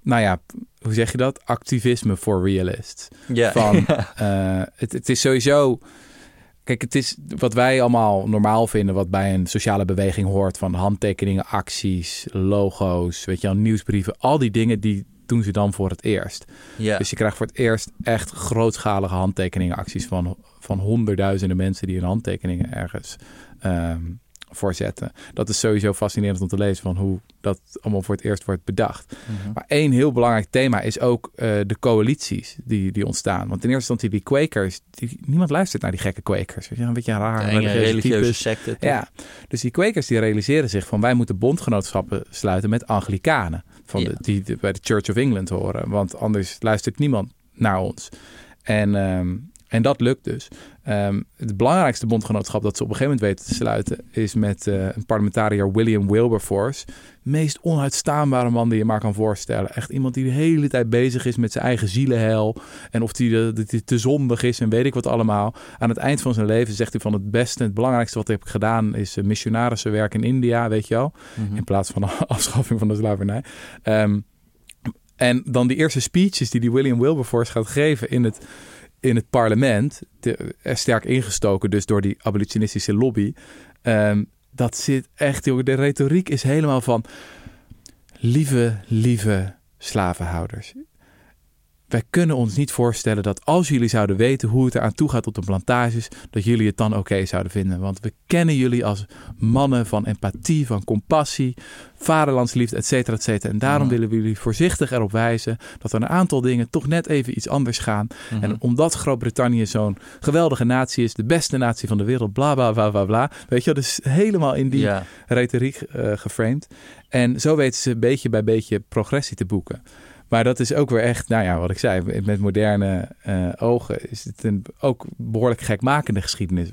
nou ja, hoe zeg je dat? Activisme voor realists. Ja. Van, eh, het, het is sowieso... Kijk, het is wat wij allemaal normaal vinden, wat bij een sociale beweging hoort, van handtekeningen, acties, logo's, weet je wel, nieuwsbrieven, al die dingen die doen ze dan voor het eerst. ja. Dus je krijgt voor het eerst echt grootschalige handtekeningenacties van, van honderdduizenden mensen die hun handtekeningen ergens ehm voor zetten. Dat is sowieso fascinerend om te lezen van hoe dat allemaal voor het eerst wordt bedacht. Mhm. Maar één heel belangrijk thema is ook eh, de coalities die, die ontstaan. Want in eerste instantie die Quakers, die, niemand luistert naar die gekke Quakers. Weet je, een beetje een raar Enge religieuze secte. toch? ja, dus die kwekers die realiseren zich van wij moeten bondgenootschappen sluiten met Anglikanen. Van Ja. de, die de- bij de Church of England horen. Want anders luistert niemand naar ons. En, ehm, en dat lukt dus. Ehm, het belangrijkste bondgenootschap dat ze op een gegeven moment weten te sluiten... is met eh, een parlementariër William Wilberforce. Meest onuitstaanbare man die je maar kan voorstellen. Echt iemand die de hele tijd bezig is met zijn eigen zielenhel. En of dat hij te zondig is en weet ik wat allemaal. Aan het eind van zijn leven zegt hij van het beste... het belangrijkste wat ik heb gedaan is uh, missionarissenwerk in India, weet je wel. Mhm. In plaats van de afschaffing van de slavernij. Ehm, en dan die eerste speeches die die William Wilberforce gaat geven in het, in het parlement. Er sterk ingestoken dus door die abolitionistische lobby. Ehm, dat zit echt, de retoriek is helemaal van... Lieve, lieve slavenhouders. Wij kunnen ons niet voorstellen dat als jullie zouden weten hoe het eraan toe gaat op de plantages, dat jullie het dan oké zouden vinden. Want we kennen jullie als mannen van empathie, van compassie, vaderlandsliefde, et cetera, et cetera. En daarom willen we jullie voorzichtig erop wijzen dat er een aantal dingen toch net even iets anders gaan. Mhm. En omdat Groot-Brittannië zo'n geweldige natie is, de beste natie van de wereld, bla bla bla bla bla. Weet je, wel, dus helemaal in die retoriek eh, geframed. En zo weten ze beetje bij beetje progressie te boeken. Maar dat is ook weer echt, nou ja, wat ik zei, met moderne eh, ogen is het een ook behoorlijk gekmakende geschiedenis.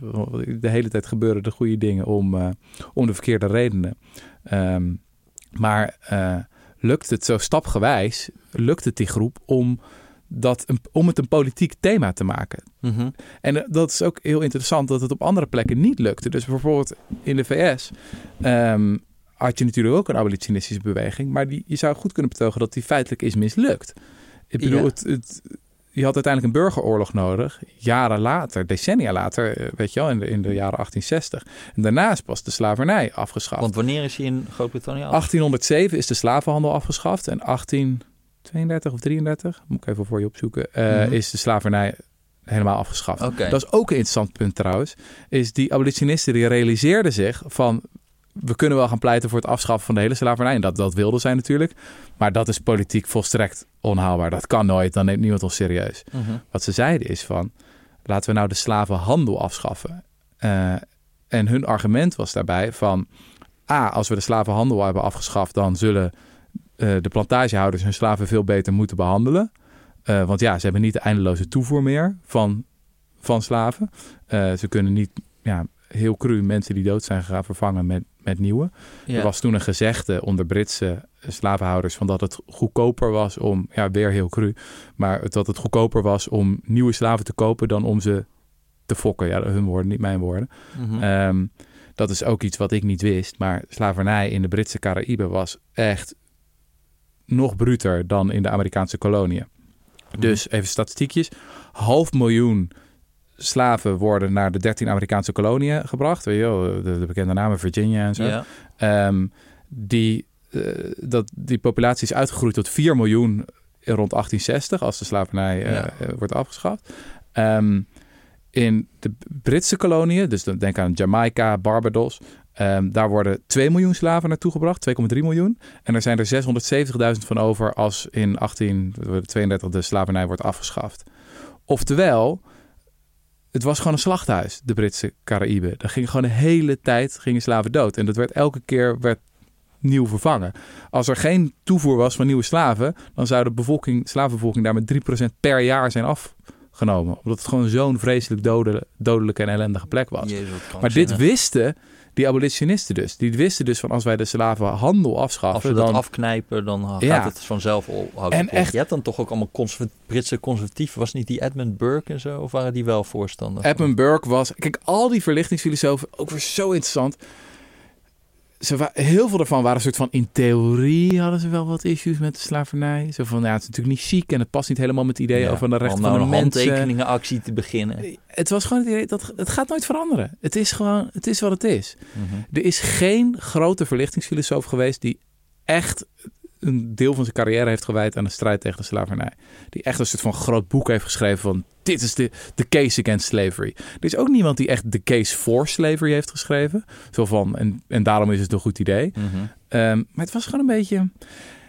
De hele tijd gebeuren de goede dingen om, uh, om de verkeerde redenen. Um, maar uh, lukt het zo stapgewijs, lukt het die groep om, dat een, om het een politiek thema te maken. Mm -hmm. En dat is ook heel interessant dat het op andere plekken niet lukte. Dus bijvoorbeeld in de VS um, had je natuurlijk ook een abolitionistische beweging. Maar die, je zou goed kunnen betogen dat die feitelijk is mislukt. Ik bedoel, ja. het, het, je had uiteindelijk een burgeroorlog nodig. Jaren later, decennia later, weet je wel, in de, in de jaren 1860. En daarna is pas de slavernij afgeschaft. Want wanneer is hij in Groot-Brittannië 1807 is de slavenhandel afgeschaft. En 1832 of 33, moet ik even voor je opzoeken, uh, mm -hmm. is de slavernij helemaal afgeschaft. Okay. Dat is ook een interessant punt trouwens. Is die abolitionisten die realiseerden zich van we kunnen wel gaan pleiten voor het afschaffen van de hele slavernij. En dat, dat wilden zij natuurlijk. Maar dat is politiek volstrekt onhaalbaar. Dat kan nooit. Dan neemt niemand ons serieus. -hmm. Wat ze zeiden is van... laten we nou de slavenhandel afschaffen. Uh, en hun argument was daarbij van... A, als we de slavenhandel hebben afgeschaft... dan zullen uh, de plantagehouders hun slaven veel beter moeten behandelen. Uh, want ja, ze hebben niet de eindeloze toevoer meer van, van slaven. ze kunnen niet... Ja, heel cru mensen die dood zijn gegaan vervangen met, met nieuwe. Ja. Er was toen een gezegde onder Britse slavenhouders van dat het goedkoper was om, ja weer heel cru, maar dat het goedkoper was om nieuwe slaven te kopen dan om ze te fokken. Ja, hun woorden, niet mijn woorden. Mm -hmm. um, dat is ook iets wat ik niet wist, maar slavernij in de Britse Caraïben was echt nog bruter dan in de Amerikaanse koloniën. Mhm. Dus even statistiekjes. Half miljoen slaven worden naar de 13 Amerikaanse koloniën gebracht. Weet je wel, de, de bekende namen Virginia en zo. Ja. Um, die, uh, dat, die populatie is uitgegroeid tot 4 miljoen rond 1860, als de slavernij uh, Ja. uh, wordt afgeschaft. Um, in de Britse koloniën, dus dan denk aan Jamaica, Barbados, um, daar worden 2 miljoen slaven naartoe gebracht, 2,3 miljoen. En er zijn er 670.000 van over als in 1832 de slavernij wordt afgeschaft. Oftewel, het was gewoon een slachthuis, de Britse Caraïben. Daar ging gewoon de hele tijd gingen slaven dood. En dat werd elke keer werd nieuw vervangen. Als er geen toevoer was van nieuwe slaven, dan zou de bevolking, slavenbevolking daar met 3% per jaar zijn afgenomen. Omdat het gewoon zo'n vreselijk dode, dodelijke en ellendige plek was. Jezus, maar dit wisten die abolitionisten dus. Die wisten dus van als wij de slavenhandel afschaffen... Als we dat dan... afknijpen, dan gaat Ja. het vanzelf op. En echt- Je hebt dan toch ook allemaal Britse conservatieven. Was niet die Edmund Burke en zo? Of waren die wel voorstander? Edmund Burke was... Kijk, al die verlichtingsfilosofen, ook weer zo interessant. Ze heel veel daarvan waren een soort van... In theorie hadden ze wel wat issues met de slavernij. Zo van, ja, het is natuurlijk niet chic... en het past niet helemaal met het idee Ja, over de rechten Om van nou de een mensen. handtekeningenactie te beginnen. Het was gewoon het idee dat het gaat nooit veranderen. Het is gewoon, het is wat het is. Mhm. Er is geen grote verlichtingsfilosoof geweest die echt een deel van zijn carrière heeft gewijd aan de strijd tegen de slavernij. Die echt een soort van groot boek heeft geschreven van dit is de, de case against slavery. Er is ook niemand die echt de case for slavery heeft geschreven. Zo van, en, en daarom is het een goed idee. Mhm. Ehm, maar het was gewoon een beetje...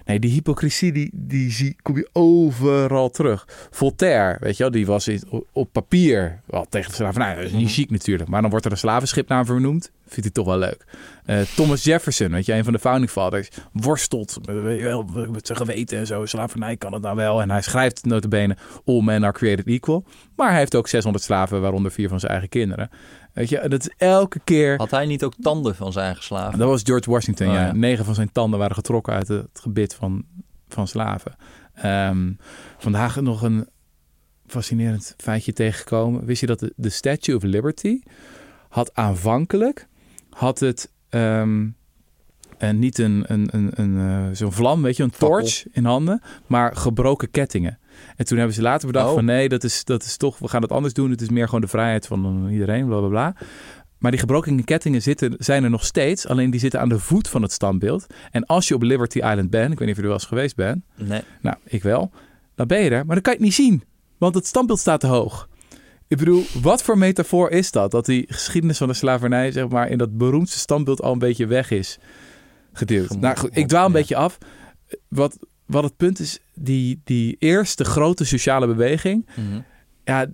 Nee, die hypocrisie, die, die zie, kom je overal terug. Voltaire, weet je wel, die was op- papier wel tegen de slavernij. Dat is niet Mhm. chic natuurlijk. Maar dan wordt er een slavenschip naar vernoemd. Vindt hij toch wel leuk. Eh, Thomas Jefferson, weet je, een van de founding fathers. Worstelt met, met zijn geweten en zo. Slavernij kan het nou wel. En hij schrijft notabene All men are created equal. Maar hij heeft ook 600 slaven, waaronder vier van zijn eigen kinderen. Weet je, dat is elke keer... Had hij niet ook tanden van zijn eigen slaven? Dat was George Washington, Oh, ja. ja. Negen van zijn tanden waren getrokken uit het gebit van, van slaven. Ehm, vandaag nog een fascinerend feitje tegengekomen. Wist je dat de, de Statue of Liberty had aanvankelijk had het ehm, en niet een, een, een, een eh, zo'n vlam, weet je, een Fakkel. torch in handen, maar gebroken kettingen. En toen hebben ze later bedacht Oh. van nee, dat is, dat is toch, we gaan het anders doen. Het is meer gewoon de vrijheid van eh, iedereen, bla bla bla. Maar die gebroken kettingen zitten, zijn er nog steeds, alleen die zitten aan de voet van het standbeeld. En als je op Liberty Island bent, ik weet niet of je er wel eens geweest bent, Nee. nou, ik wel, dan ben je er, maar dan kan je het niet zien, want het standbeeld staat te hoog. Ik bedoel, wat voor metafoor is dat? Dat die geschiedenis van de slavernij, zeg maar, in dat beroemdste standbeeld al een beetje weg is geduwd. Gemo- Nou goed, ik dwaal een ja. beetje af. Wat, wat het punt is, die, die eerste grote sociale beweging, Mhm. ja,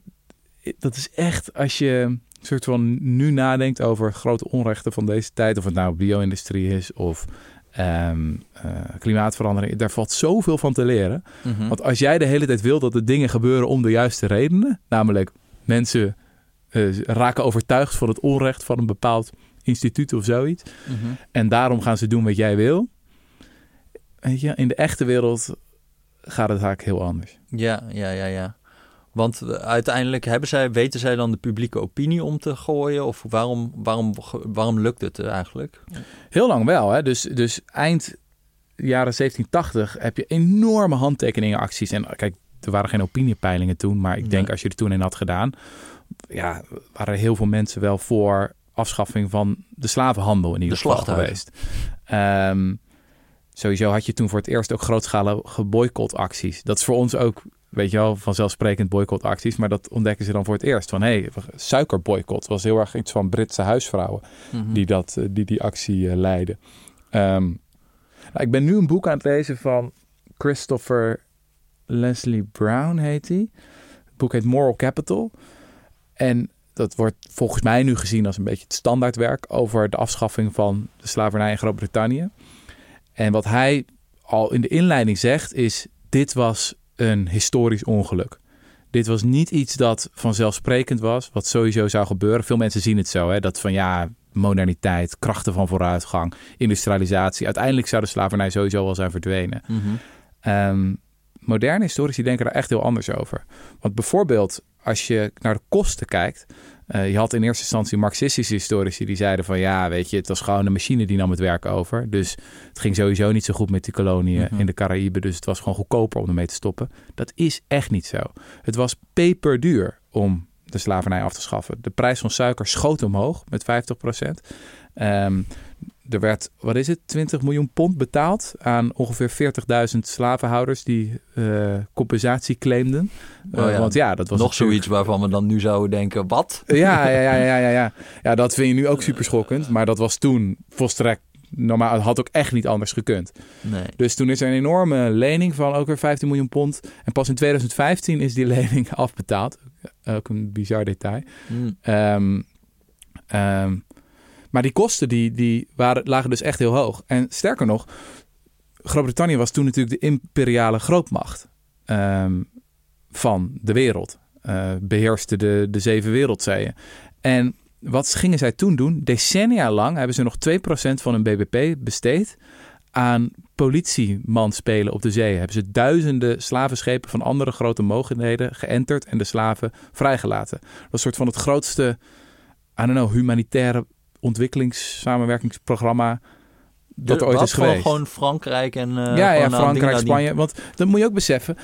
dat is echt als je soort van nu nadenkt over grote onrechten van deze tijd, of het nou bio-industrie is of ehm, eh, klimaatverandering. Daar valt zoveel van te leren. Mhm. Want als jij de hele tijd wil dat de dingen gebeuren om de juiste redenen, namelijk mensen eh, raken overtuigd van het onrecht van een bepaald instituut of zoiets, Mhm. en daarom gaan ze doen wat jij wil. Weet je, in de echte wereld gaat het vaak heel anders. Ja, ja, ja, ja. Want eh, uiteindelijk hebben zij, weten zij dan de publieke opinie om te gooien? Of waarom, waarom, waarom lukt het eigenlijk? Heel lang wel, hè? Dus, dus eind jaren 1780 heb je enorme handtekeningenacties. En kijk, er waren geen opiniepeilingen toen, maar ik denk als je er toen in had gedaan, ja, waren heel veel mensen wel voor afschaffing van de slavenhandel in ieder De geval geweest. Ehm, sowieso had je toen voor het eerst ook grootschalige boycottacties. Dat is voor ons ook, weet je wel, vanzelfsprekend boycottacties, maar dat ontdekken ze dan voor het eerst. Van hé, hey, suikerboycott was heel erg iets van Britse huisvrouwen Mhm. die, dat, eh, die die actie eh, leiden. Ehm, nou, ik ben nu een boek aan het lezen van Christopher Leslie Brown, heet hij. Het boek heet Moral Capital. En dat wordt volgens mij nu gezien als een beetje het standaardwerk over de afschaffing van de slavernij in Groot-Brittannië. En wat hij al in de inleiding zegt is: dit was een historisch ongeluk. Dit was niet iets dat vanzelfsprekend was, wat sowieso zou gebeuren. Veel mensen zien het zo, hè, dat van ja, moderniteit, krachten van vooruitgang, industrialisatie. Uiteindelijk zou de slavernij sowieso wel zijn verdwenen. Ehm, moderne historici denken daar echt heel anders over. Want bijvoorbeeld, als je naar de kosten kijkt. Eh, je had in eerste instantie Marxistische historici die zeiden van ja, weet je, het was gewoon een machine die nam het werk over. Dus het ging sowieso niet zo goed met die koloniën Mhm. in de Caraïben. Dus het was gewoon goedkoper om ermee te stoppen. Dat is echt niet zo. Het was peperduur om de slavernij af te schaffen. De prijs van suiker schoot omhoog met 50 Ehm, er werd, wat is het, 20 miljoen pond betaald aan ongeveer 40.000 slavenhouders die eh, compensatie claimden. Oh Eh, ja, Want ja, dat was Nog zoiets waarvan we dan nu zouden denken, wat? Ja, ja, ja, ja, ja, ja. Ja, dat vind je nu ook super schokkend. Maar dat was toen volstrekt normaal. Het had ook echt niet anders gekund. Nee. Dus toen is er een enorme lening van ook weer 15 miljoen pond. En pas in 2015 is die lening afbetaald. Ook een bizar detail. Hm. Ehm, ehm, maar die kosten die, die waren, lagen dus echt heel hoog. En sterker nog, Groot-Brittannië was toen natuurlijk de imperiale grootmacht ehm, van de wereld. Eh, beheerste de, de zeven wereldzeeën. En wat gingen zij toen doen? Decennia lang hebben ze nog 2% van hun bbp besteed aan politiemanspelen op de zee. Hebben ze duizenden slavenschepen van andere grote mogendheden geënterd en de slaven vrijgelaten. Dat is soort van het grootste, I don't know, humanitaire ontwikkelingssamenwerkingsprogramma dat ooit is geweest. Gewoon, gewoon Frankrijk en... eh, ja, ja, dingen Frankrijk, Spanje. Want dat moet je ook beseffen.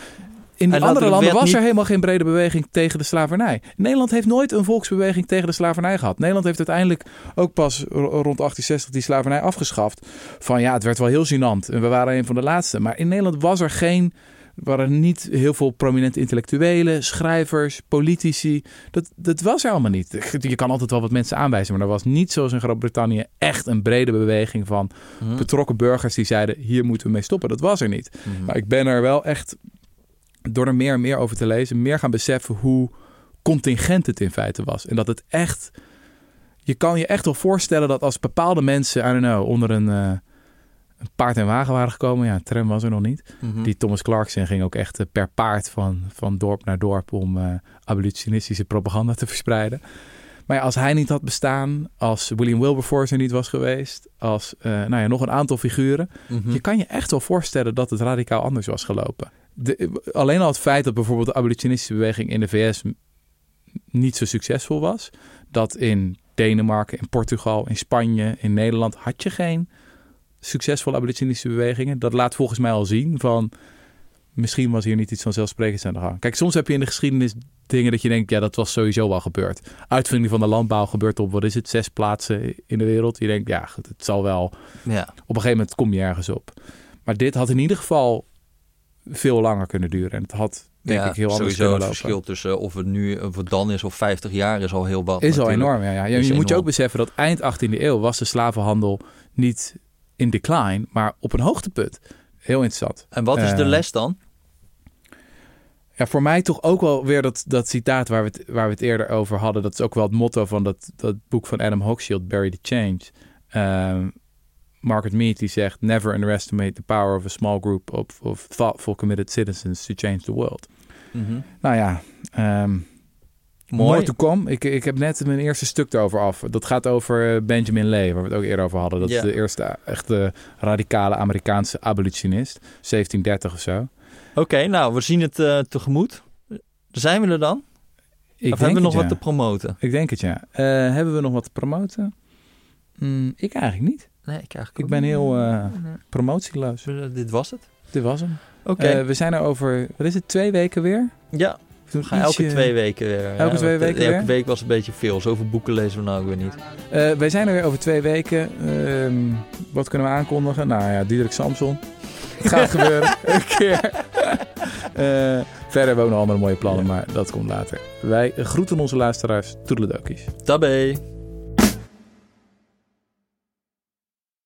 In andere er landen was er helemaal geen brede beweging tegen de slavernij. Nederland heeft nooit een volksbeweging tegen de slavernij gehad. Nederland heeft uiteindelijk ook pas ro- rond 1860 die slavernij afgeschaft. Van ja, het werd wel heel gênant. En we waren een van de laatste. Maar in Nederland was er geen... waren niet heel veel prominente intellectuelen, schrijvers, politici. Dat, dat was er allemaal niet. Je kan altijd wel wat mensen aanwijzen, maar er was niet zoals in Groot-Brittannië echt een brede beweging van Hm. betrokken burgers die zeiden: hier moeten we mee stoppen. Dat was er niet. Mhm. Maar ik ben er wel echt, door er meer en meer over te lezen, meer gaan beseffen hoe contingent het in feite was. En dat het echt, je kan je echt wel voorstellen dat als bepaalde mensen, I don't know, onder een, eh, een paard en wagen waren gekomen, ja, tram was er nog niet. Mhm. Die Thomas Clarkson ging ook echt eh, per paard van, van dorp naar dorp om eh, abolitionistische propaganda te verspreiden. Maar ja, als hij niet had bestaan, als William Wilberforce er niet was geweest, als eh, nou ja, nog een aantal figuren, Mhm. je kan je echt wel voorstellen dat het radicaal anders was gelopen. De, alleen al het feit dat bijvoorbeeld de abolitionistische beweging in de VS niet zo succesvol was. Dat in Denemarken, in Portugal, in Spanje, in Nederland had je geen succesvolle abolitionistische bewegingen. Dat laat volgens mij al zien van misschien was hier niet iets vanzelfsprekends aan de gang. Kijk, soms heb je in de geschiedenis dingen dat je denkt, ja, dat was sowieso wel gebeurd. Uitvinding van de landbouw gebeurt op, wat is het, zes plaatsen in de wereld. Je denkt, ja, goed, het zal wel Ja. op een gegeven moment kom je ergens op. Maar dit had in ieder geval veel langer kunnen duren. En het had, denk ja, ik, heel anders sowieso kunnen het lopen. verschil tussen of het nu of het dan is of 50 jaar is al heel wat. Is al enorm, ja. ja. Je, moet je ook beseffen dat eind 18e eeuw was de slavenhandel niet in decline, maar op een hoogtepunt. Heel interessant. En wat is de Eh, les dan? Ja, voor mij toch ook wel weer dat, dat citaat waar we, het, waar we het eerder over hadden. Dat is ook wel het motto van dat, dat boek van Adam Hochschild, Bury the Change. Ehm, Margaret Mead die zegt... Never underestimate the power of a small group of, of thoughtful, committed citizens to change the world. Mhm. Nou ja, ehm Mooi. more to come. Ik, ik heb net mijn eerste stuk erover af. Dat gaat over eh, Benjamin Lee, waar we het ook eerder over hadden. Dat is de eerste echte radicale Amerikaanse abolitionist. 1730 of zo. Oké, nou, we zien het eh, tegemoet. Zijn we er dan? Ik of hebben we nog wat te promoten? Ik denk het, ja. Eh, hebben we nog wat te promoten? Mm, ik eigenlijk niet. Nee, ik eigenlijk Ik ben niet. heel eh, Nee. promotieloos. Eh, Dit was het. Dit was hem. Oké. Eh, we zijn er over, wat is het, twee weken weer? ja, Gaan elke twee weken weer. Elke Ja, twee eh, weken Elke week was een beetje veel. Zoveel boeken lezen we nou ook weer niet. Eh, wij zijn er weer over twee weken. Ehm, wat kunnen we aankondigen? Nou ja, Diederik Samson. Het gaat gebeuren. Een keer. Eh, verder hebben we ook nog andere mooie plannen, maar dat komt later. Wij groeten onze luisteraars. Toedeledokies. Tabé.